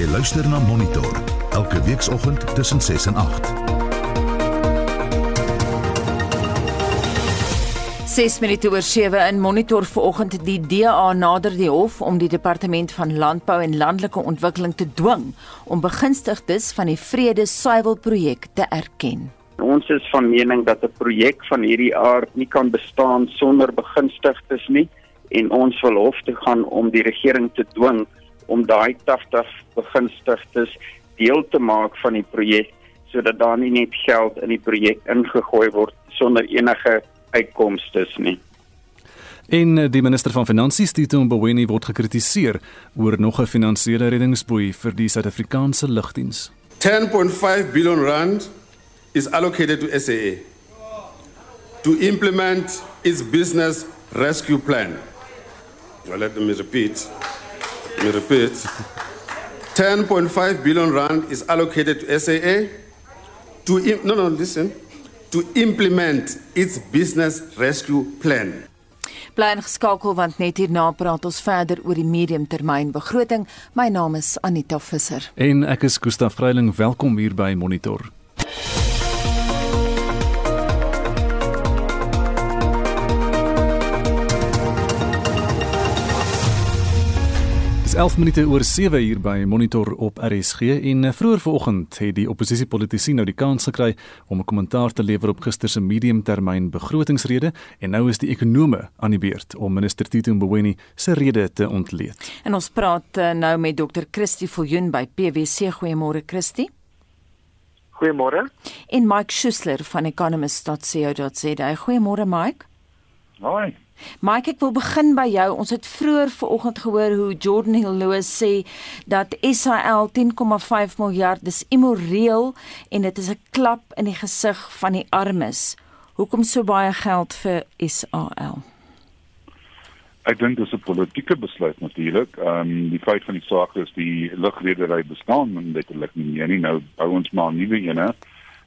Jy luister na Monitor elke weekoggend tussen 6 en 8. 6 minute oor 7 in Monitor vanoggend die DA nader die hof om die departement van landbou en landelike ontwikkeling te dwing om begunstigdes van die vrede suiwel projek te erken. Ons is van mening dat 'n projek van hierdie aard nie kan bestaan sonder begunstigdes nie en ons wil hof toe gaan om die regering te dwing om daai 80 begunstigdes deel te maak van die projek sodat daar nie net geld in die projek ingegooi word sonder enige uitkomste nie. En eh, die minister van Finansies, Tito Mboweni, word gekritiseer oor nog 'n finansiële reddingsboei vir die Suid-Afrikaanse lugdiens. 10.5 billion rand is allocated to SAA to implement its business rescue plan. Well, let me repeat. Let me repeat. 10.5 billion rand is allocated to SAA to no no listen to implement its business rescue plan. Bly ingeskakel want net hierna praat ons verder oor die mediumtermyn begroting. My naam is Anita Visser. En ek is Gustaf Vreiling, welkom hier by Monitor. 11 minute oor 7 hier by Monitor op RSG en eh, vroeër vanoggend het die oppositiepolitici nou die kans gekry om 'n kommentaar te lewer op gister se mediumtermyn begrotingsrede en nou is die ekonome aan die beurt om minister Tito Mboweni se rede te ontleed. En ons praat uh, nou met Dr. Christie Viljoen by PwC. Goeiemôre Christie. Goeiemôre. En Mike Schuessler van economist.co.za. Goeiemôre Mike. Hoi. Mike, ek wil begin by jou. Ons het vroeër vanoggend gehoor hoe Jordan Hill Lewis sê dat SAL 10,5 miljard dis immoreel en dit is 'n klap in die gesig van die armes. Hoekom so baie geld vir SAL? Ek dink dis 'n politieke besluit natuurlik. Ehm um, die feit van die saak is die lugredery bestaan en dit lig nie meer nie. Nou bou ons maar nuwe ene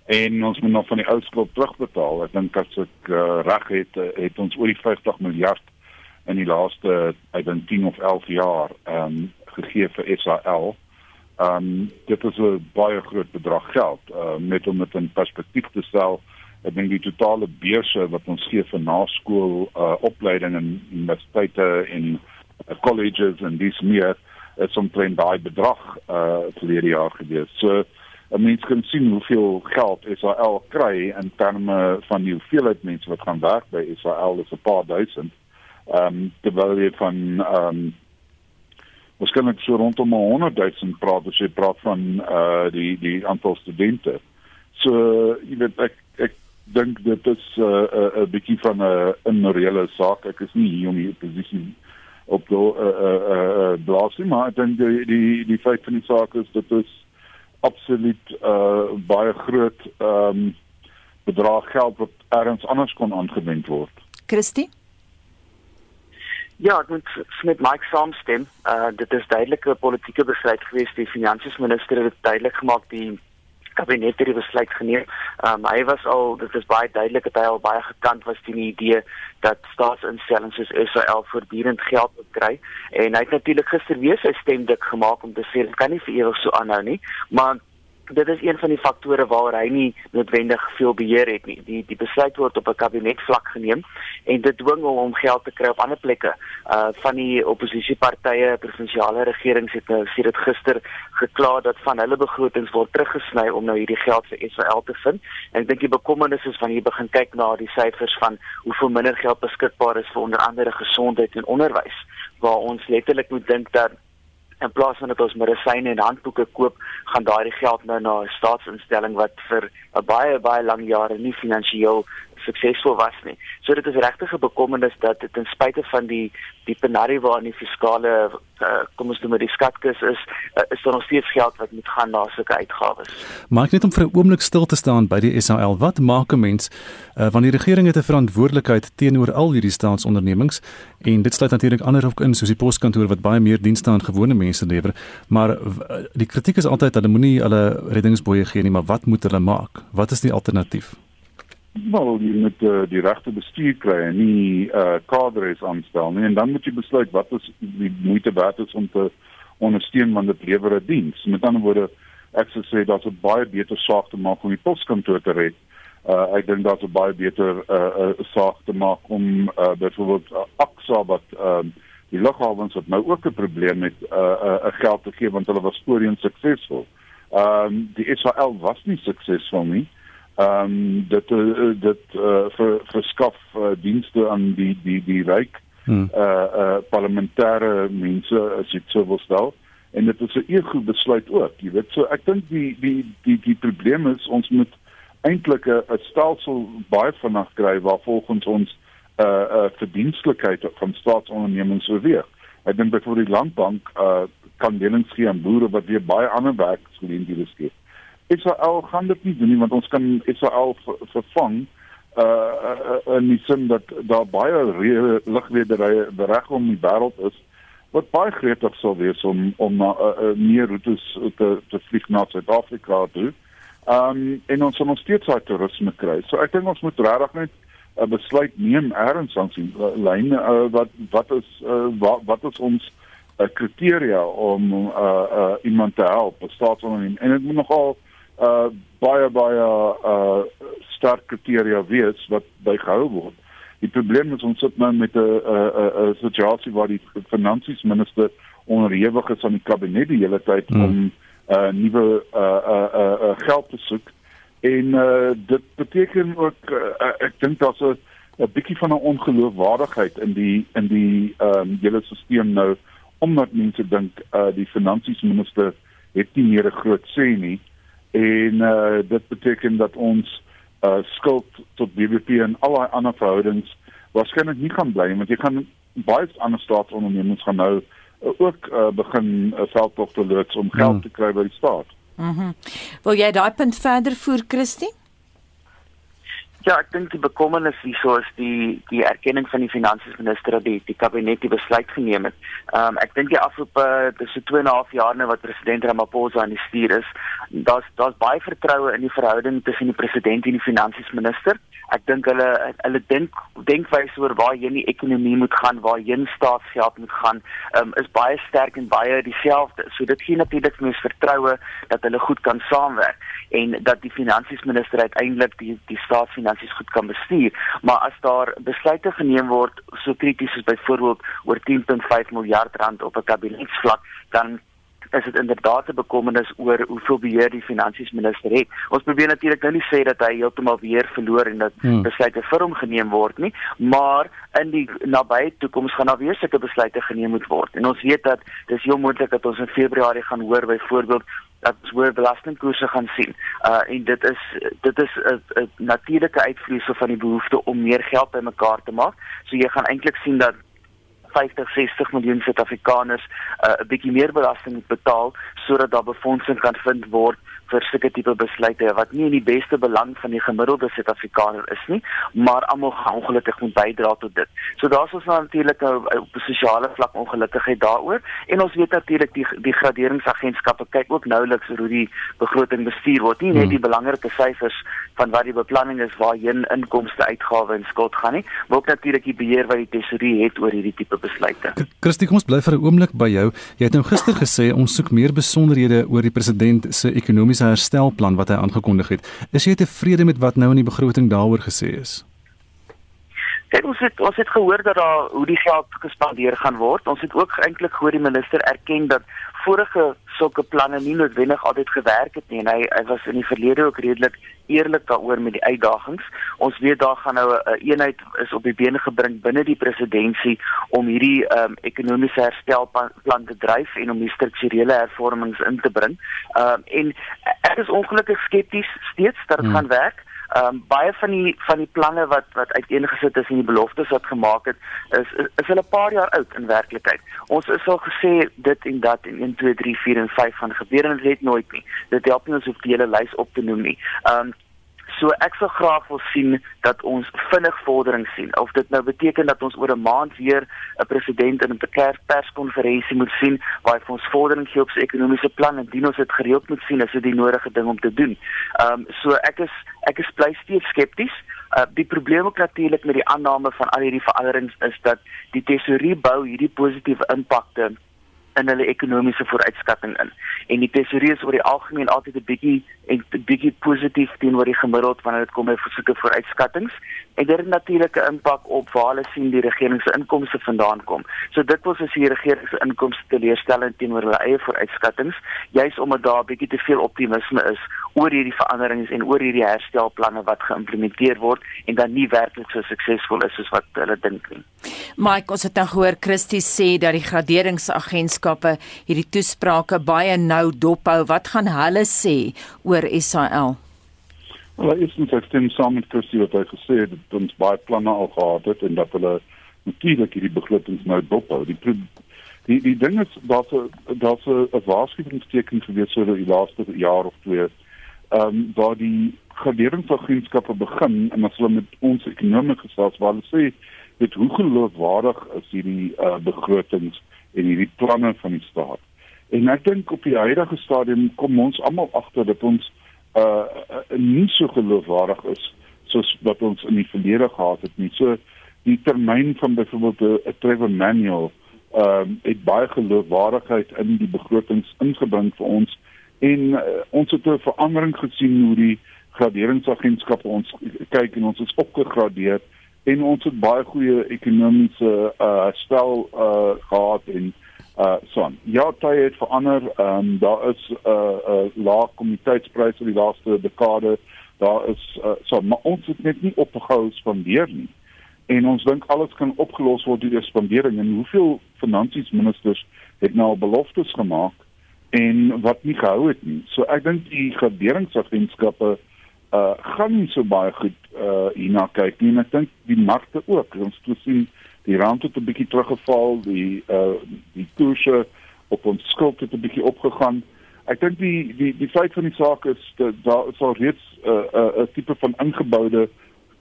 en ons moet nog van die ou skuld terugbetaal. Ek dink as ek uh, reg het, uh, het ons oor die 50 miljard in die laaste ek dink 10 of 11 jaar ehm um, gegee vir SAL. Ehm um, dit is 'n baie groot bedrag geld uh, met om dit in perspektief te stel. Ek dink die totale beurse wat ons gee vir naskool uh, opleiding in universiteite en uh, colleges en dis meer is omtrent daai bedrag uh vir hierdie jaar gewees. So 'n mens kan sien hoeveel geld Israel kry in terme van die hoeveelheid mense wat gaan werk by Israel, dis 'n paar duisend. Ehm um, terwyl jy van ehm um, waarskynlik so rondom 100 000 praat as jy praat van uh die die aantal studente. So jy weet ek ek dink dit is 'n uh, 'n uh, 'n bietjie van 'n immorele saak. Ek is nie hier om hier posisie op te uh uh uh blaas nie, maar ek dink die die die feit van die saak is dit is absoluut uh baie groot ehm um, bedrag geld wat ergens anders kon aangewend word. Christie? Ja, ek moet met Mike saamstem. Uh dit is duidelik 'n politieke besluit geweest. Die finansiesminister het dit duidelik gemaak die kabinet het die besluit geneem. Um hy was al dit is baie duidelik dat hy al baie gekant was teen die idee dat staatsinstellings soos SAL voortdurend geld moet kry en hy het natuurlik gister weer sy stem dik gemaak om te sê dit kan nie vir ewig so aanhou nie, maar dit is een van die faktore waaroor hy nie noodwendig veel beheer het nie. Die die besluit word op 'n kabinetvlak geneem en dit dwing hom om geld te kry op ander plekke. Uh van die oppositiepartye, provinsiale regerings het nou sê dit gister gekla dat van hulle begrotings word teruggesny om nou hierdie geld vir Israel te vind. En ek dink die bekommernis is wanneer jy begin kyk na die syfers van hoeveel minder geld beskikbaar is vir onder andere gesondheid en onderwys waar ons letterlik moet dink dat in plaas van dat ons medisyne en handboeke koop, gaan daardie geld nou na 'n staatsinstelling wat vir 'n baie baie lang jare nie finansiëel suksesvol was nie. So dit is regtig 'n bekommernis dat dit ten spyte van die die penarie waarin die fiskale uh, kom ons noem die skatkis is, uh, is daar nog steeds geld wat moet gaan na sulke uitgawes. Maak net om vir 'n oomblik stil te staan by die SAL. Wat maak 'n mens uh, wanneer die regering het 'n verantwoordelikheid teenoor al hierdie staatsondernemings en dit sluit natuurlik ander ook in soos die poskantoor wat baie meer dienste aan gewone mense lewer, maar die kritiek is altyd hulle moenie hulle reddingsboeye gee nie, maar wat moet hulle maak? Wat is die alternatief? Wel, jy moet uh, die regte bestuur kry en nie uh kadres aanstel nie en dan moet jy besluit wat is die moeite werd is om te ondersteun want dit lewer 'n diens. Met ander woorde, ek sou sê daar's 'n baie beter saak te maak om die poskantoor te red. Uh ek dink daar's 'n baie beter uh, uh saak te maak om uh byvoorbeeld uh, Aksa wat uh, die lughawens wat nou ook 'n probleem met uh uh, uh geld te gee want hulle was voorheen suksesvol. Ehm um, die Israel was nie suksesvol nie. Ehm um, dit uh, dit uh, vir verskaf uh, dienste aan die die die ryk hmm. uh uh parlementêre mense as dit sou wil stel en dit is 'n ego besluit ook. Jy weet so ek dink die die die die probleem is ons moet eintlik 'n stelsel baie vinnig kry waar volgens ons uh uh verdienstelikheid van staatsondernemings beweeg. Ek dink byvoorbeeld die landbank uh kan lenings gee aan boere wat weer baie ander werksgeleenthede skep. Israel gaan dit nie doen nie want ons kan Israel vervang uh in die sin dat daar baie lugwederye reg om die wêreld is wat baie gretig sou wees om om na uh, uh, meer roetes te te vlieg na Suid-Afrika toe. Um, en ons moet steeds daai toerisme kry. So ek dink ons moet regtig net 'n uh, besluit neem erns aan sien uh, lyne uh, wat wat is uh, wat, wat is ons uh, kriteria om uh, uh, iemand te help, staatsonderneming en dit moet nogal uh, baie baie uh, sterk kriteria wees wat bygehou word. Die probleem is ons sit nou met 'n 'n 'n situasie waar die finansiesminister onderhewig is aan die kabinet die hele tyd hmm. om uh, nuwe uh, uh, uh, uh, geld te soek. En uh, dit beteken ook uh, ek dink daar's 'n 'n bietjie van 'n ongeloofwaardigheid in die in die ehm um, hele stelsel nou omdat mense dink uh, die finansiesminister het nie meer 'n groot sê nie en uh, dit beteken dat ons uh skuld tot BBP en al daai ander verhoudings waarskynlik nie gaan bly want jy gaan baie ander staatsondernemings gaan nou uh, ook uh, begin uh, veldtog te loods om geld hmm. te kry by die staat. Mhm. Mm Wil jy daai punt verder voer, Christie? Ja, ek dink die bekommernis hierso is die die erkenning van die finansiesminister dat die die kabinet die besluit geneem het. Ehm um, ek dink die afgelope dis so 2 en 'n half jaar nou wat president Ramaphosa aan die stuur is, daar's daar's baie vertroue in die verhouding tussen die president en die finansiesminister. Ek dink hulle hulle dink denkwyse oor waar heen die ekonomie moet gaan, waar heen staatsgeld moet gaan, um, is baie sterk en baie dieselfde. So dit gee natuurlik mens vertroue dat hulle goed kan saamwerk en dat die finansiesminister uiteindelik die die staatsfinansies goed kan bestuur. Maar as daar besluite geneem word so krities soos byvoorbeeld oor 10.5 miljard rand op 'n kabinetsvlak, dan is dit inderdaad 'n bekommernis oor hoeveel beheer die finansiesminister het. Ons probeer natuurlik nou nie sê dat hy heeltemal beheer verloor en dat hmm. besluite vir hom geneem word nie, maar in die nabye toekoms gaan daar weer sulke besluite geneem moet word. En ons weet dat dis heel moontlik dat ons in Februarie gaan hoor byvoorbeeld dat ons hoër belastingkoerse gaan sien. Uh en dit is dit is 'n natuurlike uitvloeisel van die behoefte om meer geld bymekaar te maak. So jy gaan eintlik sien dat 50 60 miljoen Suid-Afrikaners uh, 'n uh, bietjie meer belasting moet betaal sodat daar befondsing kan vind word vir sulke tipe besluite wat nie in die beste belang van die gemiddelde Suid-Afrikaner is nie, maar almal gaan ongelukkig moet bydra tot dit. So daar's ons natuurlik nou op 'n sosiale vlak ongelukkigheid daaroor en ons weet natuurlik die die graderingsagentskappe kyk ook nouliks hoe die begroting bestuur word. Nie net die hmm. belangrike syfers van wat die beplanning is waarheen inkomste, uitgawes en skuld gaan nie, maar ook natuurlik die beheer wat die tesourier het oor hierdie tipe besluite. Christie, kom ons bly vir 'n oomblik by jou. Jy het nou gister gesê ons soek meer besonderhede oor die president se ekonomiese herstelplan wat hy aangekondig het. Is jy tevrede met wat nou in die begroting daaroor gesê is? Kyk ons het ons het gehoor dat daar hoe die geld gespandeer gaan word. Ons het ook eintlik gehoor die minister erken dat vorige sulke planne nie noodwendig altyd gewerk het nie en hy, hy was in die verlede ook redelik eerlik daaroor met die uitdagings. Ons weet daar gaan nou 'n een eenheid is op die bene gebring binne die presidentskap om hierdie um, ekonomiese herstelplan te dryf en om die strukturele hervormings in te bring. Ehm um, en ek is ongelukkig skepties steeds dat dit hmm. gaan werk. Ehm um, baie van die van die planne wat wat uiteengesit is en die beloftes wat gemaak het is is, is hulle 'n paar jaar oud in werklikheid. Ons is al gesê dit en dat in 1 2 3 4 en 5 van gebeur en dit het nooit nie. Dit help nie ons om die hele lys op te noem nie. Ehm um, So ek sou graag wil sien dat ons vinnig vordering sien. Of dit nou beteken dat ons oor 'n maand weer 'n president in 'n perskonferensie moet sien waar hy vir ons vordering gee op sy ekonomiese plan en dien ons dit gereeld moet sien as dit die nodige ding om te doen. Ehm um, so ek is ek is bly steeds skepties. Uh, die probleem ook natuurlik met die aanname van al hierdie veranderings is dat die tesourier bou hierdie positiewe impakte in hulle ekonomiese vooruitskatting in. En die tesourier is oor die algemeen altyd 'n bietjie en 'n bietjie positief teenoor die gemiddeld wanneer dit kom by sulke vooruitskattings. En dit het natuurlik 'n impak op waar hulle sien die regering se inkomste vandaan kom. So dit wil as die regering se inkomste teleurstellend teenoor hulle eie vooruitskattings, juis omdat daar 'n bietjie te veel optimisme is oor hierdie veranderings en oor hierdie herstelplanne wat geïmplementeer word en dan nie werklik so suksesvol is soos wat hulle dink nie. Mike, ons het nou gehoor Christie sê dat die graderingsagentskappe hierdie toesprake baie nou dophou. Wat gaan hulle sê oor SAL? Wel, dit ek stem saam met Christie wat hy gesê het dat ons baie planne al gehad het en dat hulle natuurlik hierdie begrotings nou dophou. Die die die ding is dat dat 'n waarskuwingsteken gewees het oor die laaste jaar of twee. Ehm um, waar die graderingsagentskappe begin en as hulle met ons ekonomie gesels waar hulle sê dit hoe geloofwaardig is hierdie uh, begrotings en hierdie planne van die staat. En ek dink op die huidige stadium kom ons almal agter dat ons uh, uh nie so geloofwaardig is soos wat ons in die verlede gehad het nie. So die termyn van byvoorbeeld 'n Trevor Manuel ehm um, het baie geloofwaardigheid in die begrotings ingebring vir ons en uh, ons het 'n verandering gesien hoe die graderingsagentskappe ons kyk en ons is opgegradeer en ons het baie goeie ekonomiese uh stel uh gehad en uh son. Ja, dit het verander. Ehm um, daar is 'n uh, 'n uh, lae kommoditeitspryse in die laaste dekade. Daar is uh, so maar ons het net nie opgehou spandeer nie en ons dink alles kan opgelos word deur spandering en hoeveel finansiesministers het nou beloftes gemaak en wat nie gehou het nie. So ek dink die graderingsagentskappe uh gaan nie so baie goed uh hierna kyk nie. Ek dink die markte ook. Ons het gesien die rand het 'n bietjie teruggeval, die uh die koerse op ons skuld het 'n bietjie opgegaan. Ek dink die die die feit van die saak is dat daar is al reeds 'n uh, 'n uh, tipe van ingeboude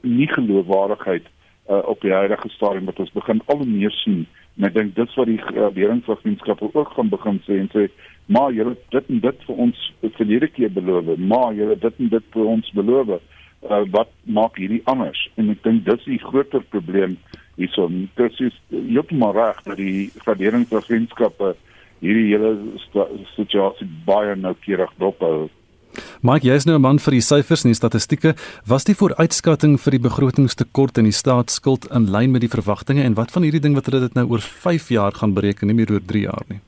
nie geloofwaardigheid uh, op die huidige stadium wat ons begin al meer sien en ek dink dit wat die regeringsagentskappe ook gaan begin sê en sê maar julle dit en dit vir ons verlede keer beloof maar julle dit en dit vir ons beloof uh, wat maak hierdie anders en ek dink dis die groter probleem hierso dit is heeltemal reg dat die regeringsagentskappe hierdie hele situasie baie noukeurig dophou Mike, jy is nou 'n man vir die syfers en die statistieke. Was die vooruitskatting vir die begrotingstekort en die staatsskuld in lyn met die verwagtinge en wat van hierdie ding wat hulle dit nou oor 5 jaar gaan bereken, nie meer oor 3 jaar nie?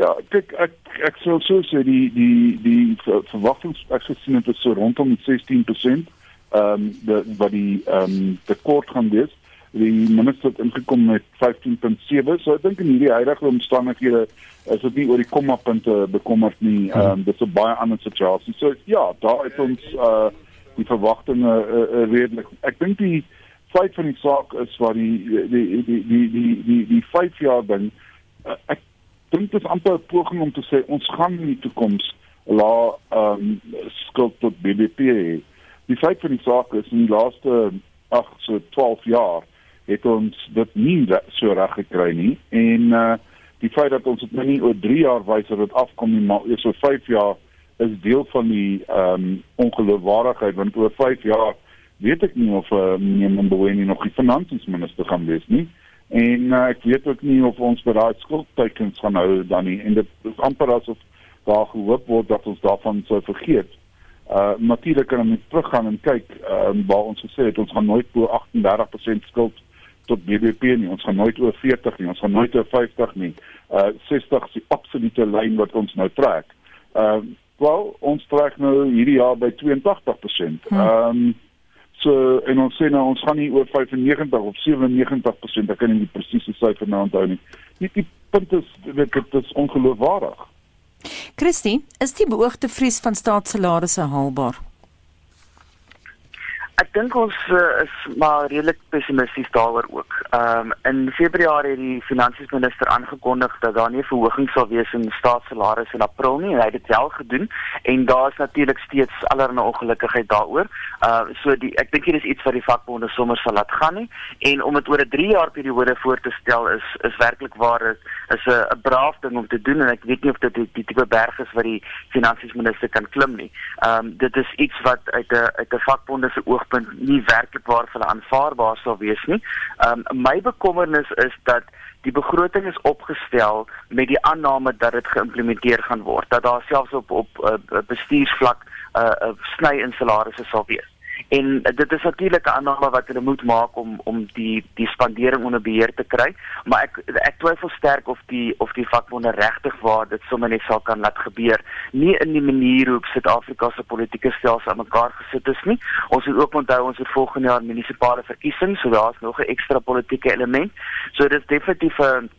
Ja, kyk ek ek sou so sê die die die verwagtinge ek gesien het so rondom 16%. Ehm um, wat die ehm um, tekort gaan wees. Die minister het ingekom met 15.7 so ek dink in hierdie huidige omstandighede is dit nie oor die komma punte bekommerd nie. Ehm um, dit is 'n baie ander situasie. So ja daar is ons uh die verwagtinge uh, uh, redelik. Ek dink die feit van die saak is wat die die die die die die die 5 jaar ding uh, ek dink dit is amper 'n poging om te sê ons gaan in die toekoms la ehm um, skuld tot BBP die feit van die saak is in die laaste ag so 12 jaar het ons dit nie so reg gekry nie. En uh die feit dat ons dit nou nie oor 3 jaar wys dat dit afkom nie maar eers oor 5 jaar is deel van die ehm um, ongeloofwaardigheid. Want oor 5 jaar weet ek nie of uh, meneer Mboweni nog die finansiesminister gaan wees nie en uh, ek weet ook nie of ons daai skuldtekens gaan hou dan nie en dit is amper asof daar gehoop word dat ons daarvan sou vergeet uh natuurlik kan ons teruggaan en kyk uh, waar ons gesê het ons gaan nooit bo 38% skuld tot BBP nie. Ons gaan nooit oor 40 nie. Ons gaan nooit oor 50 nie. Uh 60 is die absolute lyn wat ons nou trek. Ehm uh, wel, ons trek nou hierdie jaar by 82%. Hm. Ehm um, so en ons sê nou ons gaan nie oor 95 of 97%, ek kan nie die presiese syfer nou onthou nie. Die, die punt is dit is ongeloofwaardig. Christie, is die beoogde vries van staatssalarisse haalbaar? Ek dink ons uh, is maar redelik pessimisties daaroor ook. Ehm um, in Februarie het die finansiesminister aangekondig dat daar nie verhoging sal wees in staatssalarisse in April nie. Hy het dit wel gedoen en daar is natuurlik steeds allerlei ongelukkigheid daaroor. Uh so die ek dink hier is iets wat die vakbonde sommer sal laat gaan nie en om dit oor 'n 3 jaar periode voor te stel is is werklik waar is is 'n 'n braaf ding om te doen en ek weet nie of dit die, die tipe berg is wat die finansiesminister kan klim nie. Ehm um, dit is iets wat uit 'n uit 'n vakbonde se oog oogpunt nie werklik waar vir hulle aanvaarbaar sal wees nie. Um my bekommernis is dat die begroting is opgestel met die aanname dat dit geïmplementeer gaan word dat daar selfs op op uh, bestuursvlak 'n uh, uh, sny in salarisse sal wees. En dit is natuurlik 'n aanname wat hulle moet maak om om die die spandering onder beheer te kry, maar ek ek twyfel sterk of die of die vakbonde regtig waar dit sommer net sal kan laat gebeur, nie in die manier hoe Suid-Afrika se politieke stelsel aan mekaar gesit is nie. Ons moet ook onthou ons het volgende jaar munisipale verkiesings, so daar's nog 'n ekstra politieke element. So dit is definitief 'n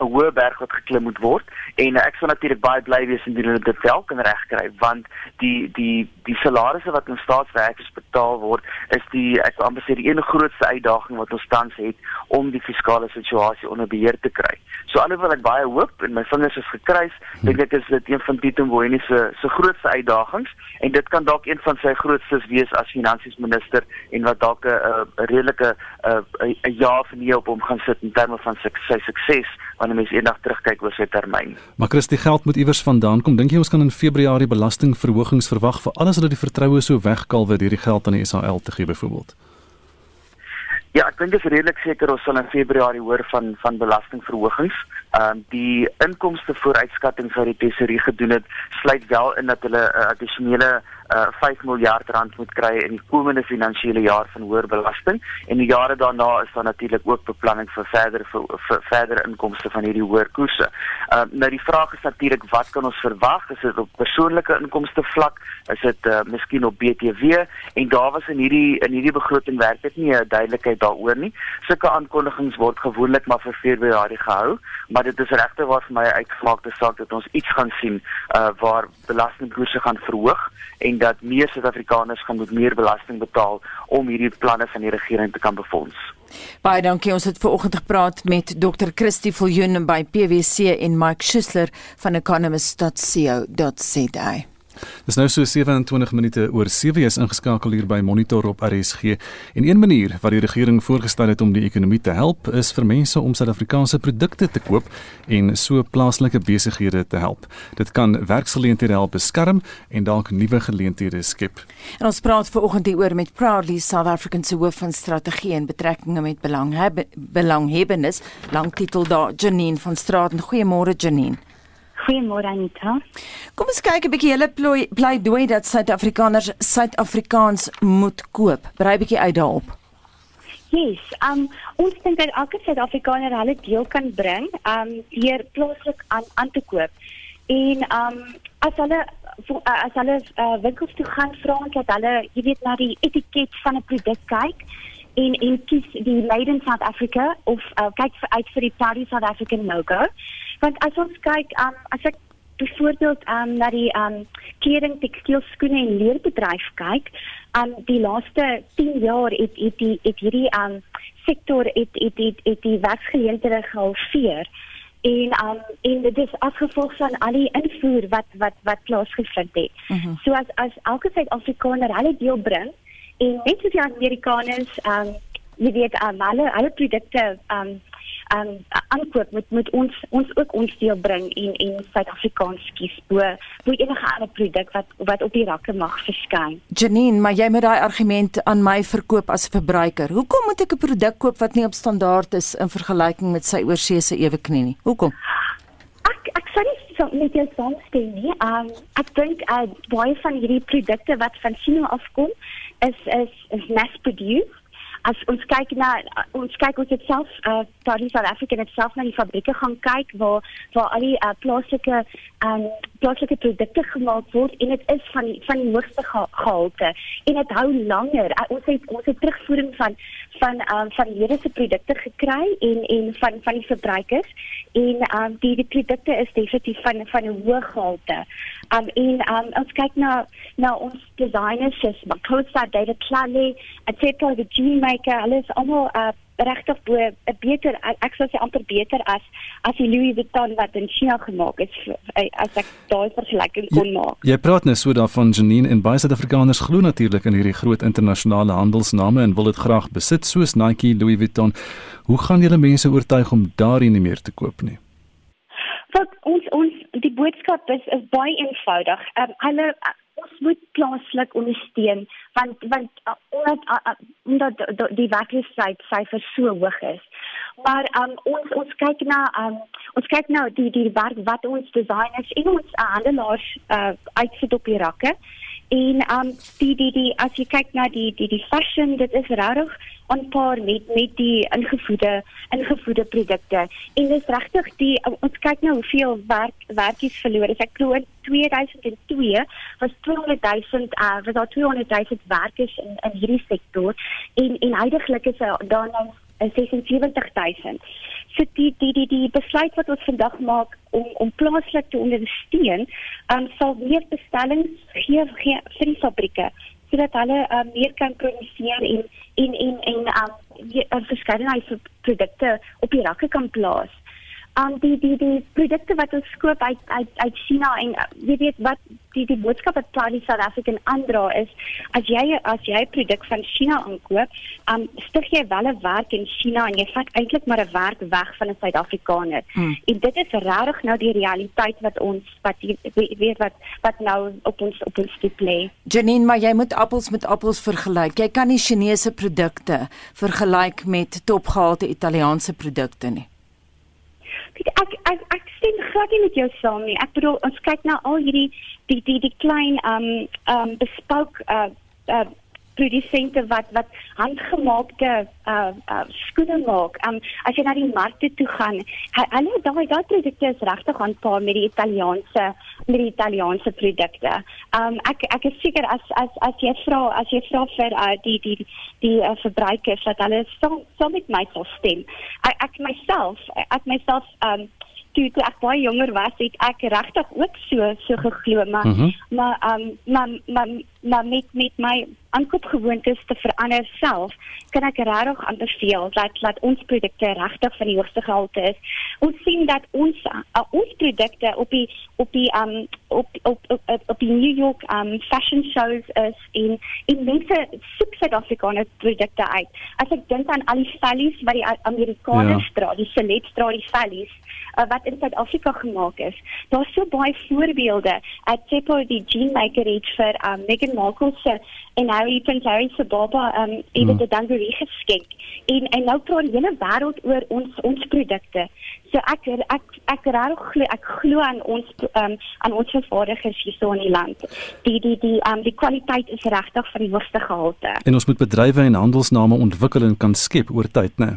'n hoë berg wat geklim moet word en ek sou natuurlik baie bly wees indien hulle dit wel kan regkry want die die die salarisse wat ons staatswerkers betaal word is die ek amper sê die een grootste uitdaging wat ons tans het om die fiskale situasie onder beheer te kry. So alhoewel ek baie hoop en my vingers is gekruis, hmm. dink ek is dit een van Tito Mboweni se se grootste uitdagings en dit kan dalk een van sy grootstes wees as finansiesminister en wat dalk 'n redelike 'n jaar vir nie op hom gaan sit in terme van sy, sy sukses wanneer mens eendag terugkyk oor sy termyn. Maar Christie geld moet iewers vandaan kom. Dink jy ons kan in Februarie belastingverhogings verwag vir alles wat die vertroue so wegkalwe deur die geld aan die SAL te gee byvoorbeeld? Ja, ek dink dit is redelik seker ons sal in Februarie hoor van van belastingverhogings. Ehm um, die inkomste vooruitskatting wat die tesourier gedoen het, sluit wel in dat hulle 'n uh, addisionele uh, 5 miljard rand moet kry in die komende finansiële jaar van hoër belasting en die jare daarna is daar natuurlik ook beplanning vir verder vir, vir verder inkomste van hierdie hoër koerse. Uh, nou die vraag is natuurlik wat kan ons verwag? Is dit op persoonlike inkomste vlak? Is dit uh, miskien op BTW? En daar was in hierdie in hierdie begroting werk dit nie 'n duidelikheid daaroor nie. Sulke aankondigings word gewoonlik maar vir Februarie gehou, maar dit is regte waar vir my uitgemaakte saak dat ons iets gaan sien uh, waar belastingkoerse gaan verhoog en en dat meer Suid-Afrikaners gaan moet meer belasting betaal om hierdie planne van die regering te kan befonds. Baie dankie. Ons het ver oggend gepraat met Dr. Christie Viljoen by PwC en Mike Schuessler van economist.co.za. Dis nou so 27 minute oor 7 is ingeskakel hier by Monitor op RSG. En een manier wat die regering voorgestel het om die ekonomie te help, is vir mense om Suid-Afrikaanse produkte te koop en so plaaslike besighede te help. Dit kan werksgeleenthede help beskerm en dalk nuwe geleenthede skep. En ons praat veraloggend hieroor met Proudly South African se hoof van strategie en betrekkinge met belanghebbendes, lang titel daar Janine van Straaten. Goeiemôre Janine. Goeiemôre Anita. Kom ons kyk 'n bietjie hulle pleidooi dat Suid-Afrikaners Suid-Afrikaans moet koop. Brei bietjie uit daarop. Yes, um ons dink dat elke Suid-Afrikaner hulle deel kan bring, um hier plaaslik aan aan te koop. En um as hulle as hulle uh, winkels toe gaan vra ons dat hulle, jy weet, na die etiket van 'n produk kyk en en kies die Made in South Africa of uh, kyk vir uit vir die Proudly South African logo. Want as ons kyk, um, as ek byvoorbeeld um, na die um, kleding, tekstiel, skoene en leerbedryf kyk, um, die laaste 10 jaar het het die het hierdie um, sektor het het het, het die werksgeleenthede gehalveer en um, en dit is afgevolg van al die invoer wat wat wat plaasgevind het. Mm -hmm. So as as elke Suid-Afrikaner hulle deel bring en net soos die Amerikaners um, jy weet um, hulle hulle produkte um, um aankoop moet moet ons ons ook ons deel bring en en Suid-Afrikaans kies bo bo enige ander produk wat wat op die rakke mag verskyn. Janine, maar jy moet daai argument aan my verkoop as 'n verbruiker. Hoekom moet ek 'n produk koop wat nie op standaard is in vergelyking met sy oorseese ewe knie nie? Hoekom? Ek ek sê nie so net jy saamstem nie. Um ek dink uh baie van hierdie produkte wat van China afkom is is is mass produced as ons kyk na ons kyk ons het self uh Tony South Africa het self na die fabrieke gaan kyk waar waar al die uh, plaaslike um plaaslike produkte gemaak word en dit is van die, van die hoogste gehalte. En dit hou langer. Uh, ons het ons het terugvoering van van um van hierdie se produkte gekry en en van van die verbruikers. En um die die produkte is definitief van van 'n hoë gehalte. Um en um ons kyk na na ons designers soos Makosa David Clalley et cetera die jean maker alles almal uh regtig bo 'n beter ek sou sê amper beter as as die Louis Vuitton wat in China gemaak is as ek daai vergelyking kon maak. Jy, jy praat net so daarvan Janine en baie Suid-Afrikaners glo natuurlik in hierdie groot internasionale handelsname en wil dit graag besit soos Nike, Louis Vuitton. Hoe gaan julle mense oortuig om daarin nie meer te koop nie? Want ons ons die boodskap is is baie eenvoudig. Um, hulle ons moet plaaslik ondersteun want want uh, omdat uh, omdat die werkloosheid syfer so hoog is. Maar um, ons ons kyk na um, ons kyk nou die die werk wat ons designers en ons uh, handelaars uh, uitsit op die rakke. En um die die die as jy kyk na die die die fashion dit is regtig on par met met die ingevoerde ingevoerde produkte. En dis regtig die ons kyk nou hoeveel werk werkies verloor is. Ek glo 2002 was 200 000 uh, was daar 200 000 werkers in in hierdie sektor en en heidaglik is daar nou 76000. So die die die die besluit wat ons vandag maak om om plaaslik te ondersteun, um, sal meer bestellings gee gee vir die fabrieke sodat hulle um, meer kan produseer en en en en um, 'n verskeidenheid produkte op die rakke kan plaas um, die die die produkte wat ons koop uit uit uit China en uh, jy weet wat die die boodskap wat Proudly South African aandra is as jy as jy produk van China aankoop, um stig jy wel 'n werk in China en jy vat eintlik maar 'n werk weg van 'n Suid-Afrikaner. Hmm. En dit is regtig nou die realiteit wat ons wat jy weet wat wat nou op ons op ons stoep lê. Janine, maar jy moet appels met appels vergelyk. Jy kan nie Chinese produkte vergelyk met topgehalte Italiaanse produkte nie. Ek ek ek, ek stem glad nie met jou saam nie. Ek bedoel ons kyk na al hierdie die die die klein um um bespouk uh uh produsente wat wat handgemaakte uh, uh skoene maak. Um as jy na die markte toe gaan, hulle daai daai produkte is regtig aanpaar met die Italiaanse met die Italiaanse produkte. Um ek ek is seker as as as jy vra as jy vra vir uh, die die die uh, verbruikers dat hulle so so met my sal stem. Ek ek myself ek myself um toe toe ek baie jonger was, het ek regtig ook so so geglo, maar mm -hmm. maar um maar maar maar met met my aankoopgewoontes te verander self, kan ek regtig aanbeveel dat dat ons produkte regtig van die hoogste gehalte is. Ons sien dat ons uh, ons produkte op die op die um op op op, op, op die New York um fashion shows is in in mense soek Suid-Afrikaanse produkte uit. As ek dink aan al die valleys wat die Amerikaners ja. dra, die Celeste dra die valleys uh, wat in Suid-Afrika gemaak is. Daar's so baie voorbeelde. At uh, Teppo die jean maker het vir um, Meghan Markle se en Harry Prince Harry se baba um ewe mm. die dangerie geskenk. En en nou praat die hele wêreld oor ons ons produkte. So ek ek ek raak glo ek glo aan ons um aan ons vervaardigers hier so in die land. Die die die um die kwaliteit is regtig van die hoogste gehalte. En ons moet bedrywe en handelsname ontwikkel en kan skep oor tyd, né?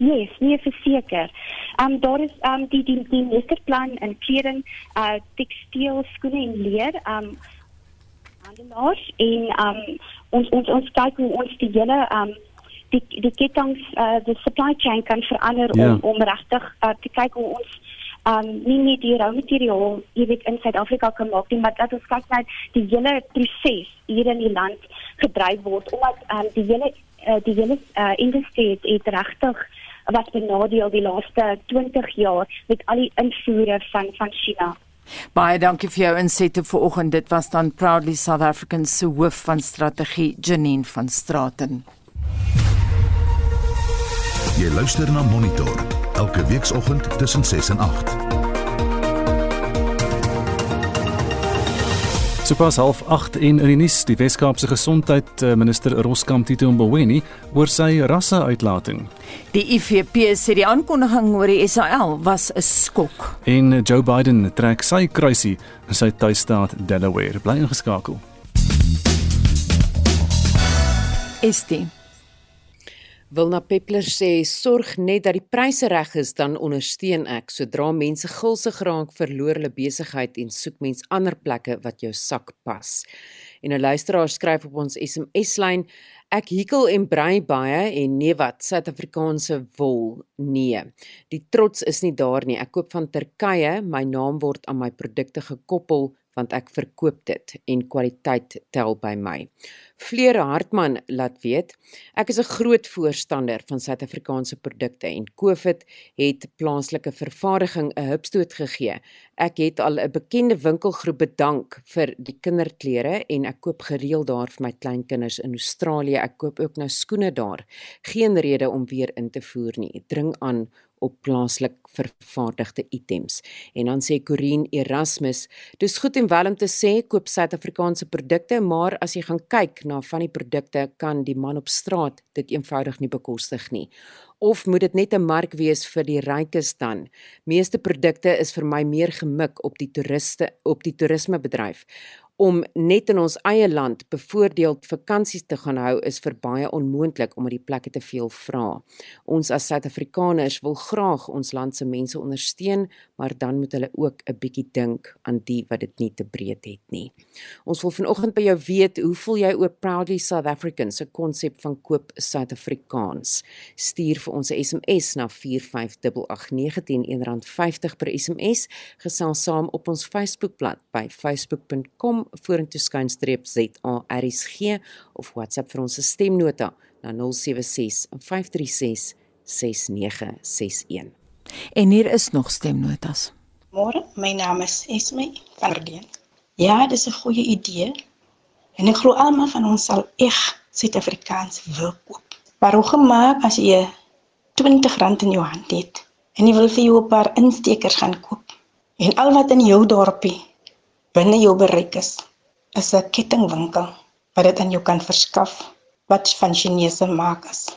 Yes, nee verseker. Ehm um, daar is ehm um, die die die meesterplan in kleding, uh tekstiel, skoene en leer, ehm um, handelaars en um, ons ons ons kyk hoe ons die hele um, die die kettinge uh die supply chain kan verander yeah. om om regtig uh, te kyk hoe ons um nie net die rou materiaal jy weet in Suid-Afrika kan maak nie maar dat ons kyk na die hele proses hier in die land gedryf word omdat um die hele uh, die hele uh, industrie het regtig wat benadeel die laaste 20 jaar met al die invoere van van China. Baie dankie vir jou insette vanoggend. Dit was dan Proudly South African se hoof van strategie Janine van Straten. Jy luister na Monitor elke weekoggend tussen 6 en 8. Sopas half 8 en in die nuus die Weskaapse gesondheid eh, minister Roskam Tito Mboweni oor sy rasse uitlating. Die IFP sê die aankondiging oor die SAL was 'n skok. En Joe Biden trek sy kruisie in sy tuisstaat Delaware. Bly ingeskakel. Estie Wilna Peppler sê sorg net dat die pryse reg is dan ondersteun ek. Sodra mense gulsig raak, verloor hulle besigheid en soek mens ander plekke wat jou sak pas. En 'n luisteraar skryf op ons SMS-lyn: Ek hekel en brei baie en nee wat Suid-Afrikaanse wol. Nee. Die trots is nie daar nie. Ek koop van Turkye. My naam word aan my produkte gekoppel want ek verkoop dit en kwaliteit tel by my. Fleur Hartman laat weet, ek is 'n groot voorstander van Suid-Afrikaanse produkte en COVID het plaaslike vervaardiging 'n hupstoot gegee. Ek het al 'n bekende winkelgroep bedank vir die kinderklere en ek koop gereeld daar vir my kleinkinders in Australië. Ek koop ook nou skoene daar. Geen rede om weer in te voer nie. Dring aan op plaaslik vervaardigde items. En dan sê Corin Erasmus, dis goed en wel om te sê koop Suid-Afrikaanse produkte, maar as jy gaan kyk na van die produkte kan die man op straat dit eenvoudig nie bekostig nie. Of moet dit net 'n mark wees vir die rykes dan? Meeste produkte is vir my meer gemik op die toeriste op die toerismebedryf om net in ons eie land bevoordeeld vakansies te gaan hou is vir baie onmoontlik omdat die plekke te veel vra. Ons as Suid-Afrikaners wil graag ons land se mense ondersteun, maar dan moet hulle ook 'n bietjie dink aan die wat dit nie te breed het nie. Ons wil vanoggend by jou weet, hoe voel jy oor Proudly South African se konsep van koop Suid-Afrikaans? Stuur vir ons 'n SMS na 45889 R1.50 per SMS, gesels saam op ons Facebookblad by facebook.com vorentoe skynstreep ZARSG of WhatsApp vir ons stemnota na 076 536 6961. En hier is nog stemnotas. Môre, my naam is Esme van Verdien. Ja, dis 'n goeie idee. En ek glo almal van ons sal eg Suid-Afrikaans wil koop. Maar hoe gemaak as jy 20 rand in jou hand het en jy wil vir jou 'n paar instekers gaan koop? En al wat in jou dorpie binne jou bereik is, is 'n kettingwinkel wat dit aan jou kan verskaf wat van Chinese maak is.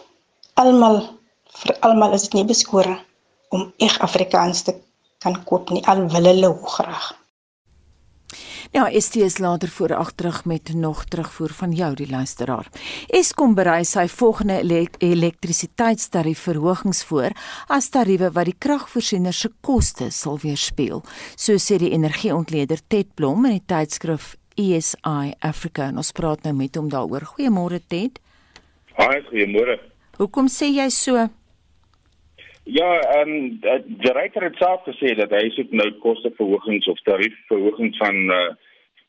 Almal vir almal is dit nie beskore om eg Afrikaans te kan koop nie al wil hulle graag. Ja, STS later voor agterug met nog terugvoer van jou die luisteraar. Eskom berei sy volgende elektrisiteitstarief verhogings voor as tariewe wat die kragvoorsieners se koste sal weerspieël, so sê die energieontleder Ted Blom in die tydskrif ESI Africa. En ons praat nou met hom daaroor. Goeiemôre Ted. Haai, goeiemôre. Hoekom sê jy so? Ja, ehm um, die regter het self gesê dat hy soek nou kosteverhogings of tariefverhogings van uh,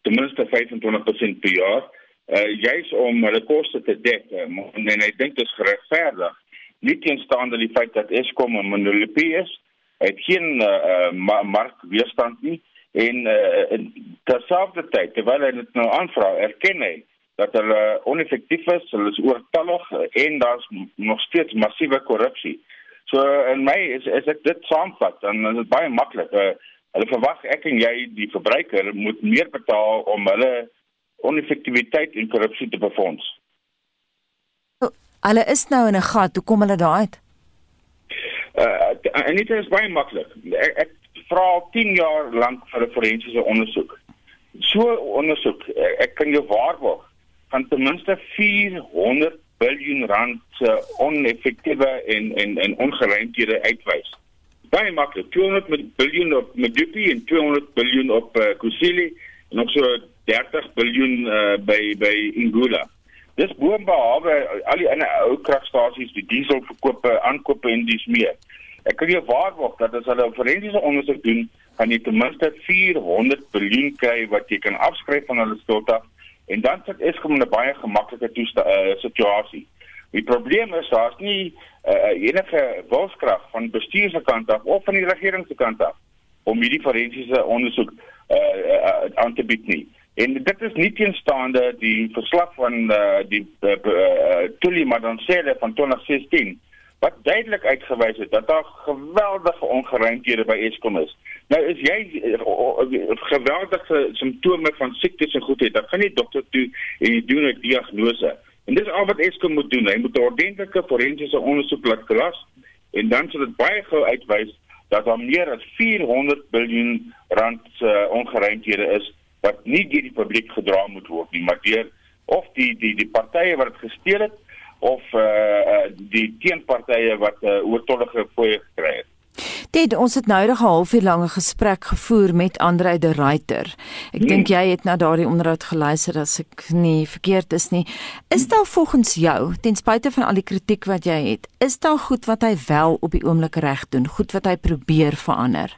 ten minste 25% per jaar. Uh juis om hulle koste te dek. Uh, en hy dink dit is geregverdig. Nie teenstaande die feit dat Eskom 'n monopolie is. Het geen uh, uh markweerstand nie en uh, terselfdertyd terwyl hy dit nou aanvra erken hy dat hulle oneffektief is, hulle is oortallig en daar's nog steeds massiewe korrupsie. So in my is is ek dit saamvat dan is dit baie maklik. Uh, hulle verwag ek en jy die verbruiker moet meer betaal om hulle oneffektiwiteit en korrupsie te befonds. Hulle is nou in 'n gat, hoe kom hulle daar uit? Uh en dit is baie maklik. Ek, ek vra al 10 jaar lank vir 'n forensiese ondersoek. So ondersoek, ek kan jou waarborg, gaan ten minste 400 biljoen rand se oneffektiewe en en en ongeruimdhede uitwys. Baie maklik, 200 biljoen op Medupi en 200 biljoen op uh, Kusile en nog so 30 biljoen uh, by by Ingula. Dis boonbehalwe al die ander ou kragstasies, die dieselverkope, aankope en dis meer. Ek kan jou waarborg dat as hulle 'n forensiese ondersoek doen, gaan jy ten minste 400 biljoen kry wat jy kan afskryf van hulle skuld af en dan sit Eskom in 'n baie gemaklike uh, situasie. Die probleem is daar's nie uh, enige wilskrag van bestuur se kant af of van die regering se kant af om hierdie forensiese ondersoek uh, uh, aan te bied nie. En dit is nie teenstaande die verslag van uh, die uh, uh, Tuli Madansele van 2016 wat duidelik uitgewys het dat daar geweldige ongeruimthede by Eskom is. Nou is jy uh, geweldige simptome van siektes en goed het, dan gaan jy dokter toe en jy doen 'n diagnose. En dis al wat Eskom moet doen. Hy moet 'n ordentlike forensiese ondersoek laat klas en dan sal dit baie gou uitwys dat daar meer as 400 miljard rand uh, ongeruimthede is wat nie deur die publiek gedra moet word nie, maar deur of die die die partye wat dit gesteel het of uh, uh die teenpartye wat 'n uh, oortollige fooie gekry het. Dit ons het nou 'n halfuur lange gesprek gevoer met Andre de Ruyter. Ek hmm. dink jy het na daardie onderhoud geluister as ek nie verkeerd is nie. Is daar volgens jou, ten spyte van al die kritiek wat jy het, is daar goed wat hy wel op die oomblik reg doen, goed wat hy probeer verander?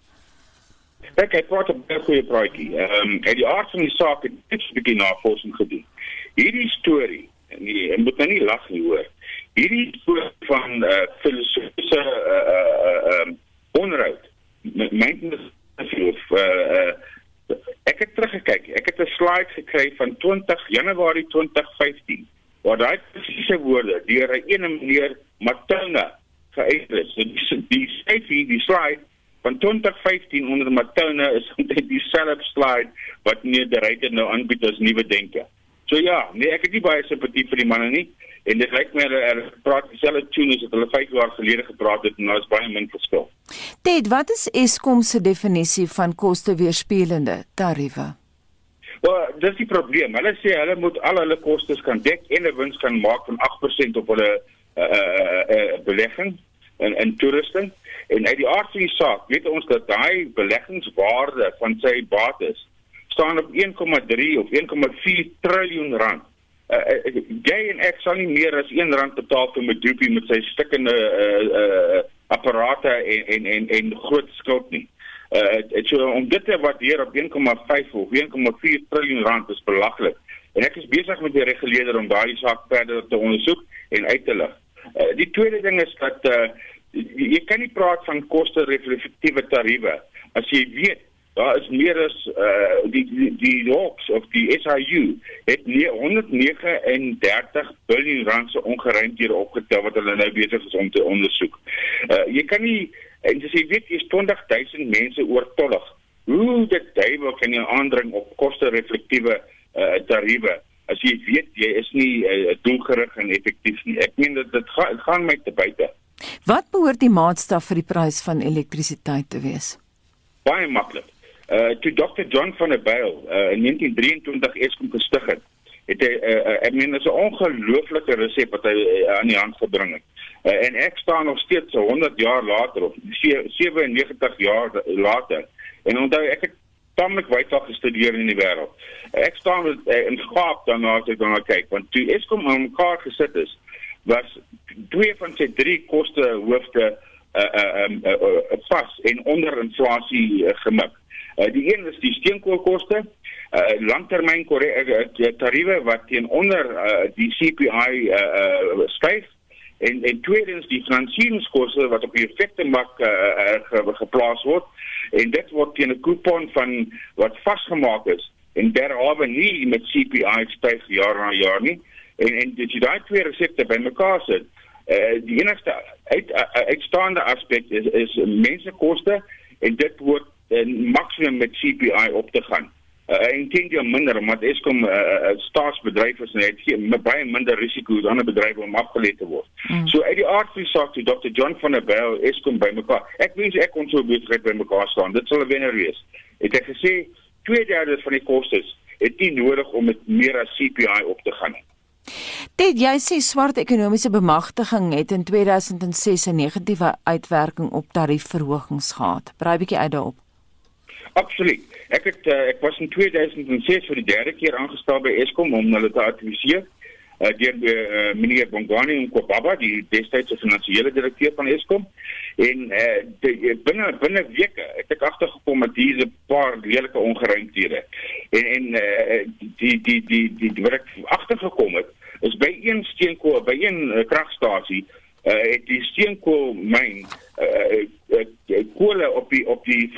Ek het wat 'n baie goeie praatjie. Ehm um, uit die aard van die saak het ek 'n bietjie navorsing gedoen. Hierdie storie nee, ek moet nou nie lag nie hoor. Hierdie soort van uh, filosofiese uh uh um onrou. Maintenance of uh, uh ek het teruggekyk. Ek het 'n slide gekry van 20 Januarie 2015 waar daai presiese woorde deur 'n ene meneer Matona geuit is. Is die safety die slide van 2015 onder Matona is omtrent dieselfde slide wat Nederryte nou aanbied as nuwe denke. So ja, nee, ek het nie baie simpatie vir die manne nie en dit lyk my hulle praat dieselfde tune as wat hulle 5 jaar gelede gepraat het en daar is baie min verskil. Ted, wat is Eskom se definisie van koste weerspieëlende tariewe? Wel, dis die probleem. Hulle sê hulle moet al hulle kostes kan dek en 'n wins kan maak van 8% op hulle uh, uh, uh, belegging in in toerusting. En uit die aard van die saak, weet ons dat daai beleggingswaarde van sy bates staan op 1,3 of 1,4 triljoen rand. Uh, uh, jy en ek sal nie meer as 1 rand betaal vir Medupi met sy stikkende uh, uh, apparate en en en en groot skuld nie. Uh dit so om dit te waardeer op 1,5 of 1,4 triljoen rand is belaglik. En ek is besig met die reguleerder om daardie saak verder te ondersoek en uit te lig. Uh, die tweede ding is dat uh jy kan nie praat van koste reflektiewe tariewe as jy weet daar is meer as uh die die, die Hawks of die SIU het nie 139 miljard rand se ongeruimdhede opgetel wat hulle nou besig is om te ondersoek. Uh jy kan nie En dis jy weet jy's 20000 mense oortollig. Hoe dit duiwel kan jy aandring op koste reflektiewe uh, tariewe as jy weet jy is nie uh, doelgerig en effektief nie. Ek meen dat dit ga, gaan my te buite. Wat behoort die maatstaf vir die prys van elektrisiteit te wees? Baie maklik. Uh toe Dr John van der Byl uh, in 1923 Eskom gestig het, het hy uh, uh, ek meen dis 'n ongelooflike resep wat hy uh, aan die hand gebring het. Uh, en ek staan nog steeds 100 jaar later of 97 jaar later. En onthou ek het tamelik wyd al gestudeer in die wêreld. Ek staan met, uh, in Gaap dan as ek dan kyk want toe Eskom aan mekaar gesit is, was twee van sy drie koste hoofde uh uh um uh, uh, vas en onder inflasie uh, gemik. Uh, die een is die steenkoolkoste, uh, langtermyn uh, tariewe wat teenoor uh, die CPI uh, uh, styf en en tweedens die finansieringskoste wat op die effekte mak uh, uh, geplaas word. En dit word teen 'n kupon van wat vasgemaak is en derhalwe nie met CPI styg jaar na jaar nie. En en dit jy daai twee resepte bymekaar sit uh, die enigste uit, uh, uitstaande aspek is is mensekoste en dit word in maksimum met CPI op te gaan uh, en teen jy minder omdat Eskom 'n uh, uh, staatsbedryf is en het geen baie minder risiko as ander bedrywe om afgeleid te word. Mm. So uit die aard van die saak toe Dr John van der Byl Eskom bymekaar. Ek wens ek kon so besigheid bymekaar staan. Dit sal 'n wenner wees. Het ek gesê 2/3 van die kostes het nie nodig om met meer as CPI op te gaan nie. Dit jy sê swart ekonomiese bemagtiging het in 2006 'n negatiewe uitwerking op tariefverhogings gehad. Braai bietjie uit daarop. Absoluut. Ek het uh, ek was in 2006 vir die derde keer aangestel by Eskom om hulle te adviseer uh, deur uh, meneer Bongani en Kobaba die destydse finansiële direkteur van Eskom en uh, binne binne weke het ek agtergekom dat hier 'n paar redelike ongeruimthede en en uh, die die die die wat ek agtergekom het is by een steenkool by een uh, kragstasie uh, het die steenkoolmyn uh, uh, koole op die op die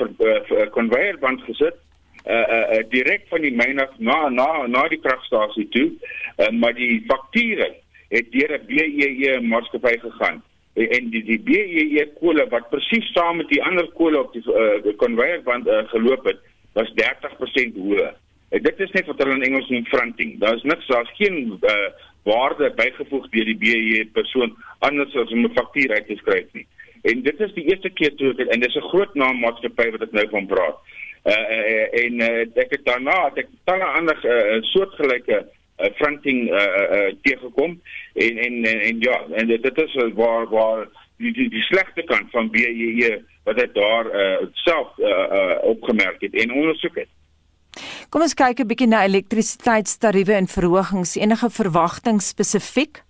konveierband uh, gesit uh, uh, direk van die myn af na na na die kragstasie toe uh, maar die fakture het deur 'n BEE e maatskappy gegaan en die die BEE koole wat presies saam met die ander koole op die uh, konveierband uh, geloop het was 30% hoër. Uh, dit is net wat hulle in Engels noem fronting. Daar's niks daar's geen uh, waarde bygevoeg deur die BEE persoon anders as om 'n faktuur uit te skryf nie. En dit is die eerste keer toe ek en dis 'n groot naam maatskappy wat ek nou van praat. Uh, uh en uh, ek het daarna het ek talle ander uh, soortgelyke uh, fronting uh, uh, teëgekom en, en en en ja en dit, dit is waar waar die die, die slegte kant van BEE wat dit daar uh, self uh, uh, opgemerk het en ondersoek het. Kom ons kyk 'n bietjie na elektrisiteitstariewe en verhogings. Enige verwagting spesifiek?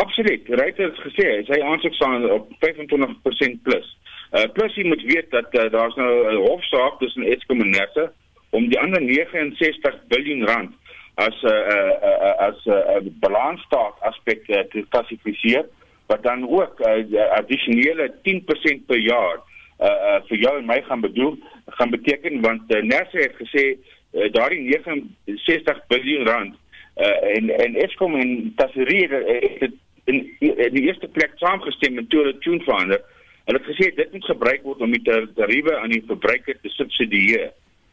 Absoluut. Ryter het gesê sy aansoek staan op 25% plus. Uh plus jy moet weet dat uh, daar's nou 'n hofsaak tussen Eskom en Nersa om die ander 69 miljard rand as 'n uh, uh, uh, as 'n uh, uh, balansstaat aspek uh, te klassifiseer wat dan ook uh, addisionele 10% per jaar uh, uh vir jou en my gaan bedoel gaan beteken want uh, Nersa het gesê uh, daardie 69 miljard rand uh, en en Eskom en Tasserie het in, in die eerste plek saamgestem met Tore Tune verander Hulle het gesê dit moet gebruik word om die tariewe aan die verbruiker te subsidieer.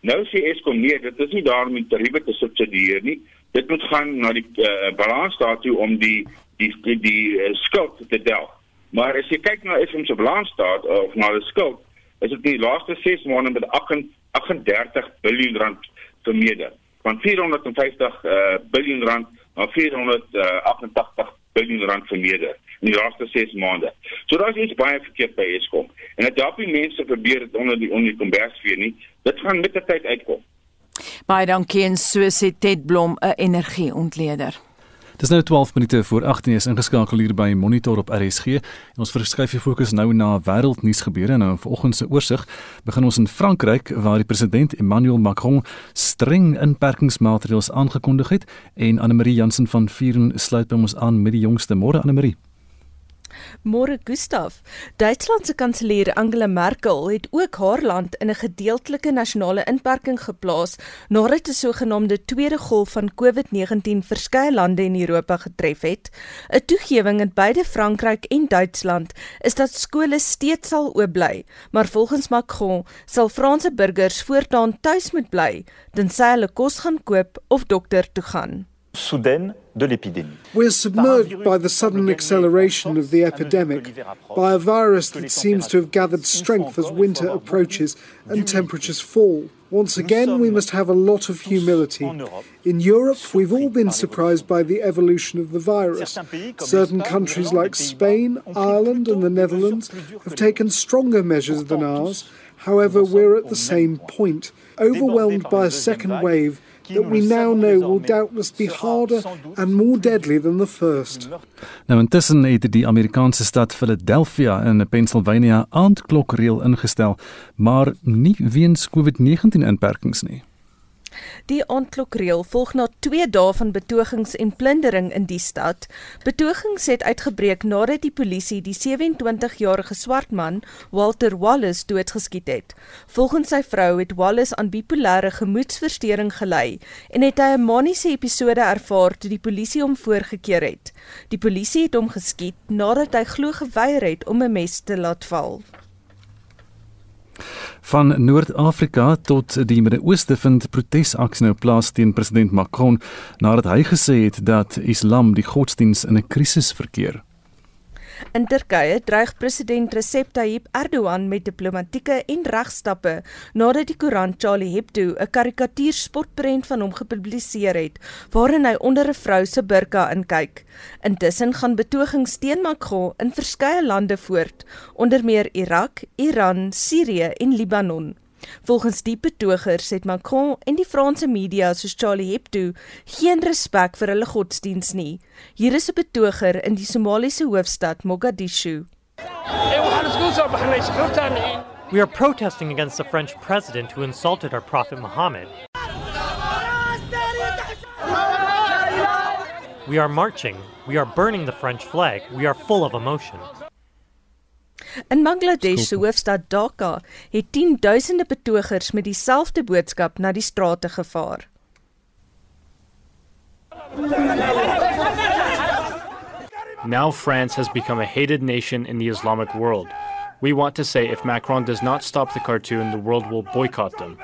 Nou sê Eskom nee, dit is nie daar om die tariewe te subsidieer nie. Dit moet gaan na die uh, balansstaat toe om die die die, die uh, skuld te delg. Maar as jy kyk na Eskom se balansstaat uh, of na die skuld, is dit die laaste 6 maande met 38 biljoen rand vermeerder. Van 450 uh, biljoen rand na 488 biljoen rand vermeerder in die laaste 6 maande. So daar is iets baie verkeerd by Eskom. En dit help nie mense probeer dit onder die onder die kombers vir nie. Dit gaan met die tyd uitkom. Baie dankie en so sê Ted Blom, 'n energieontleder. Dis nou 12 minute voor 18 is ingeskakel hier by Monitor op RSG. En ons verskuif die fokus nou na wêreldnuus gebeure. Nou vanoggend se oorsig begin ons in Frankryk waar die president Emmanuel Macron streng inperkingsmaatreëls aangekondig het en Anne Marie Jansen van Vieren sluit by ons aan met die jongste môre Anne Marie. Môre Gustaf, Duitsland se kanselier Angela Merkel het ook haar land in 'n gedeeltelike nasionale inperking geplaas nadat 'n sogenaamde tweede golf van COVID-19 verskeie lande in Europa getref het. 'n Toegewing in beide Frankryk en Duitsland is dat skole steeds sal oop bly, maar volgens Macron sal Franse burgers voortaan tuis moet bly tensy hulle kos gaan koop of dokter toe gaan. Soudaine de l'épidémie. We are submerged by the sudden acceleration of the epidemic, by a virus that seems to have gathered strength as winter approaches and temperatures fall. Once again, we must have a lot of humility. In Europe, we've all been surprised by the evolution of the virus. Certain countries like Spain, Ireland, and the Netherlands have taken stronger measures than ours. However, we're at the same point, overwhelmed by a second wave that we now know will doubtless be harder and more deadly than the first. Nou intussen het die Amerikaanse stad Philadelphia in Pennsylvania aandklokreël ingestel, maar nie weens COVID-19 inperkings nie. Die ontlokreël volg na 2 dae van betogings en plundering in die stad. Betogings het uitgebreek nadat die polisie die 27-jarige swart man, Walter Wallace, doodgeskiet het. Volgens sy vrou het Wallace aan bipolêre gemoedsversteuring gely en het hy 'n maniese episode ervaar toe die polisie hom voorgekeer het. Die polisie het hom geskiet nadat hy glo geweier het om 'n mes te laat val. Van Noord-Afrika tot die Midde-Ooste vind protesaksie nou plaas teen president Macron nadat hy gesê het dat Islam die godsdiens in 'n krisis verkeer. In Turkye dreig president Recep Tayyip Erdogan met diplomatieke en regstappe nadat die koerant Charlie Hebdo 'n karikatuur spotprent van hom gepubliseer het waarin hy onder 'n vrou se burka inkyk. Intussen gaan betogings teen Macron in verskeie lande voort, onder meer Irak, Iran, Sirië en Libanon. Volgens die betogers het Macron en die Franse media soos Charlie Hebdo geen respek vir hulle godsdiens nie. Hier is 'n betoger in die Somaliese hoofstad Mogadishu. We are protesting against the French president who insulted our prophet Muhammad. We are marching. We are burning the French flag. We are full of emotion. In Bangladesh se hoofstad Dhaka het 10000de betogers met dieselfde boodskap na die strate gevaar. Now France has become a hated nation in the Islamic world. We want to say if Macron does not stop the cartoon, the world will boycott them.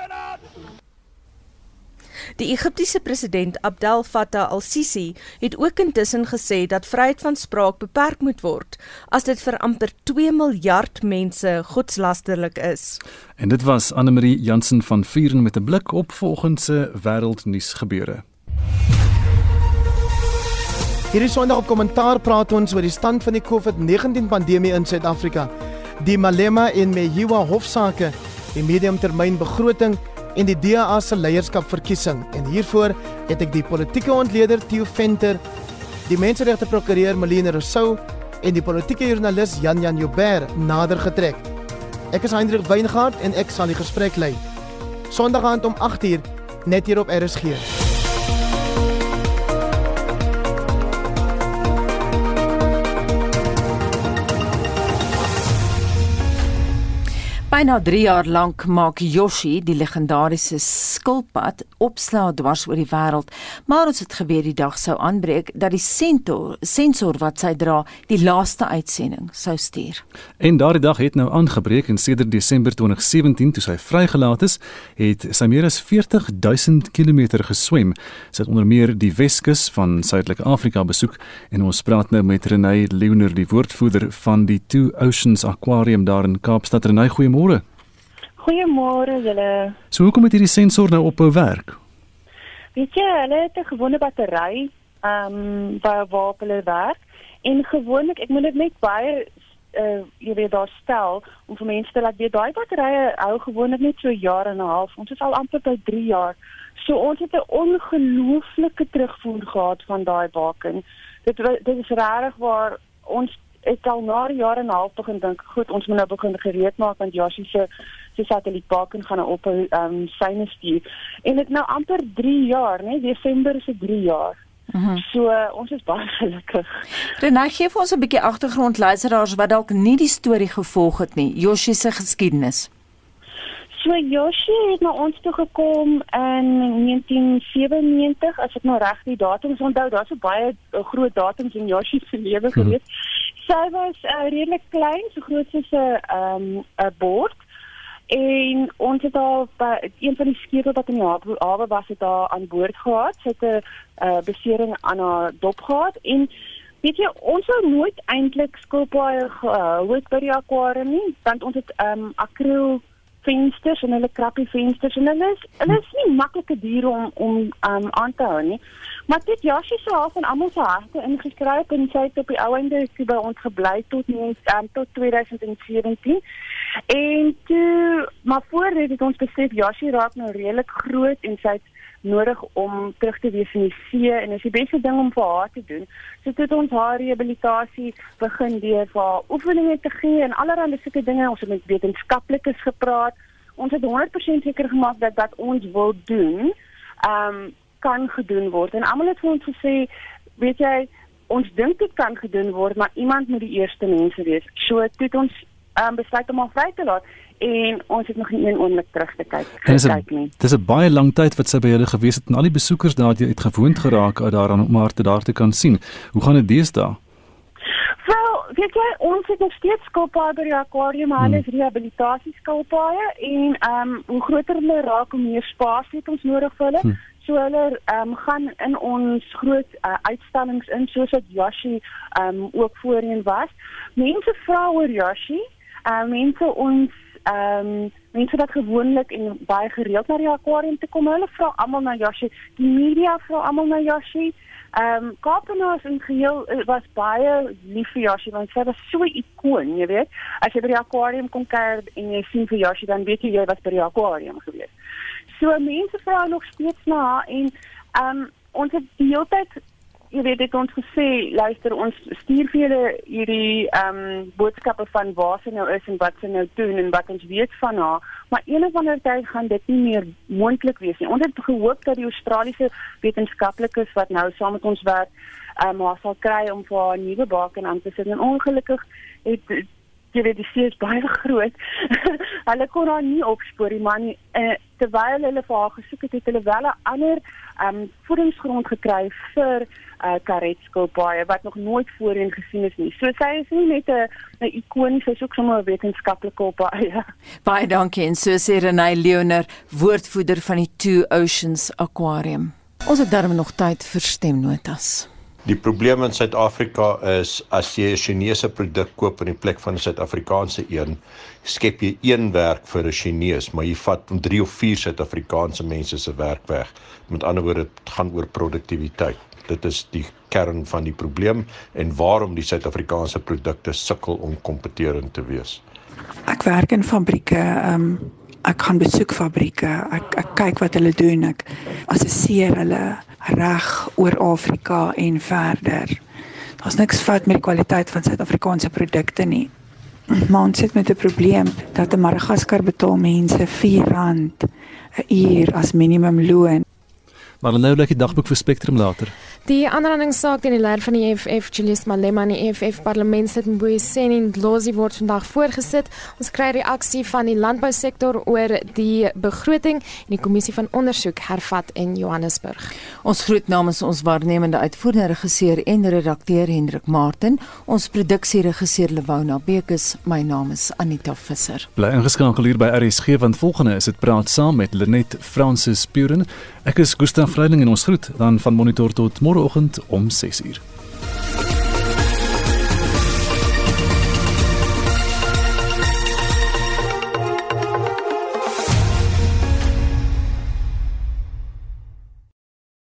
Die Egiptiese president Abdel Fattah al-Sisi het ook intussen gesê dat vryheid van spraak beperk moet word as dit vir amper 2 miljard mense godslasterlik is. En dit was Anne Marie Jansen van Vuren met 'n blik op volgende wêreldnuus gebeure. Hierdie Sondag op kommentaar praat ons oor die stand van die COVID-19 pandemie in Suid-Afrika, die Malema en Mehiwa hofsaake, die mediumtermyn begroting en die DA se leierskapverkiesing. En hiervoor het ek die politieke ontleder Theo Venter, die menseregte prokureur Malene Rousseau en die politieke joernalis Jan Jan Joubert nader getrek. Ek is Hendrik Weingart en ek sal die gesprek lei. Sondag aand om 8uur net hier op RSG. Byna 3 jaar lank maak Yoshi, die legendariese skilpad, opslaa dwars oor die wêreld, maar ons het geweet die dag sou aanbreek dat die sensor, sensor wat sy dra, die laaste uitsending sou stuur. En daardie dag het nou aangebreek en sedert Desember 2017 toe sy vrygelaat is, het sy meer as 40 000 km geswem. Sy het onder meer die Weskus van Suidelike Afrika besoek en ons praat nou met Renay Leoner, die woordvoerder van die Two Oceans Aquarium daar in Kaapstad. Renay, goeiemôre. Goeiemôre. Goeiemôre julle. So hoekom het hierdie sensor nou ophou werk? Weet jy, hulle het 'n gewone battery, ehm um, waar waarop hulle werk en gewoonlik ek moet dit net baie uh jy weet daar stel om vir mense te laat weet daai batterye hou gewoonlik net so jaar en 'n half. Ons is al amper by 3 jaar. So ons het 'n ongelooflike terugvoer gehad van daai baken. Dit dit is regtig waar ons ek al na jare en 'n half begin dink, goed, ons moet nou begin gereed maak want Jasie se se satellietbaken gaan nou op 'n ehm um, syne stuur. En dit nou amper 3 jaar, né? Desember is dit 3 jaar. Mhm. -huh. So uh, ons is baie gelukkig. Renai gee vir ons 'n bietjie agtergrond luisteraars wat dalk nie die storie gevolg het nie. Joshi se geskiedenis. So Joshi het na ons toe gekom in 1997 as ek nou reg die datums onthou. Daar's so baie uh, groot datums in Joshi se lewe mhm. gewees. Uh -huh sy was uh, redelik klein, so groot soos 'n ehm 'n bord. En ons het al by een van die skepe wat in die hawe was het daar aan boord gehad. Sy het 'n uh, besering aan haar dop gehad en weet jy ons sou nooit eintlik skilpaaie gehou het by die akwarium nie, want ons het ehm um, akriel vensters en hulle krappie vensters en hulle is hulle is nie maklike diere om om um, aan te hou nie. Maar dit Jasie se half en almal se harte ingeskryf en sy het op die ou einde by ons gebly tot ons um, tot 2017. En toe maar voor dit het ons besef Jasie raak nou redelik groot en sy het nodig om terug te wees in die see en is die beste ding om vir haar te doen. So het ons haar rehabilitasie begin deur vir haar oefeninge te gee en allerlei sulke dinge. Ons het met wetenskaplikes gepraat. Ons het 100% seker gemaak dat wat ons wil doen, ehm um, kan gedoen word. En almal het vir ons gesê, weet jy, ons dink dit kan gedoen word, maar iemand moet die eerste mense wees. So het ons um, besluit om haar vry te laat en ons het nog nie een oomblik terug te kyk gekyk nie. Dis 'n baie lang tyd wat sy by julle gewees het en al die besoekers daar het uit gewoond geraak uit daaraan om haar te daar te kan sien. Hoe gaan dit deesdae? Wel, weet jy, ons het nog steeds skilpaaie by die akwarium, maar hulle is hmm. rehabilitasieskilpaaie en ehm um, hoe groter hulle raak, hoe meer spasie het ons nodig vir hulle. Hmm. So hulle ehm um, gaan in ons groot uh, uitstallings in soos wat Yoshi ehm um, ook voorheen was. Mense vra oor Yoshi. Ehm uh, mense ons ehm um, mense wat gewoonlik en baie gereeld na die akwarium te kom, hulle vra almal na Yoshi. Die media vra almal na Yoshi. Ehm um, Kaapenaars in geheel eh, was baie lief vir Yoshi want sy was so 'n ikoon, jy weet. As jy by die akwarium kom kyk en jy sien vir Yoshi dan weet jy jy was by die akwarium gewees. So mense vra nog steeds na haar en ehm um, ons het die hele tyd jy weet dit ons gesê luister ons stuur vir julle hierdie ehm um, boodskappe van waar sy nou is en wat sy nou doen en wat ons weet van haar. Maar een of ander tyd gaan dit nie meer moontlik wees nie. Ons het gehoop dat die Australiese wetenskaplikes wat nou saam met ons werk ehm um, sal kry om vir 'n nuwe baken aan te sit. En ongelukkig het jy weet die see is baie groot. hulle kon haar nie opspoor nie, maar uh, terwyl hulle vir haar gesoek het, het hulle wel 'n ander um voedingsgrond gekry vir uh karetskilpaaie wat nog nooit voorheen gesien is nie. So sy is nie net 'n 'n ikoon, sy is ook sommer 'n wetenskaplike opaaie. Baie dankie en so sê Renay Leoner, woordvoerder van die Two Oceans Aquarium. Ons het darm nog tyd vir stemnotas. Die probleem in Suid-Afrika is as jy 'n Chinese produk koop in die plek van 'n Suid-Afrikaanse een, skep jy een werk vir 'n Chinees, maar jy vat 3 of 4 Suid-Afrikaanse mense se werk weg. Met ander woorde, dit gaan oor produktiwiteit. Dit is die kern van die probleem en waarom die Suid-Afrikaanse produkte sukkel om kompeterend te wees. Ek werk in fabrieke, ehm um, ek gaan besoek fabrieke, ek ek kyk wat hulle doen, ek assesseer hulle reg oor Afrika en verder. Daar's niks fout met die kwaliteit van Suid-Afrikaanse produkte nie. Maar ons sit met 'n probleem dat in Madagaskar betaal mense R4 'n uur as minimumloon Maar nou lyk die dagboek vir Spectrum later. Die aanrandingssaak teen die leier van die EFF, Julius Malema en die EFF parlementslid Mboyiseni Ndlozi word vandag voorgesit. Ons kry reaksie van die landbousektor oor die begroting en die kommissie van ondersoek hervat in Johannesburg. Ons groet namens ons waarnemende uitvoerende regisseur en redakteur Hendrik Martin, ons produksieregisseur Lewona Bekes, my naam is Anita Visser. Bly ingeskakel hier by RSG want volgende is dit praat saam met Lenet Francis Puren. Ek is Gustav Vreiling en ons groet dan van monitor tot môreoggend om 6uur.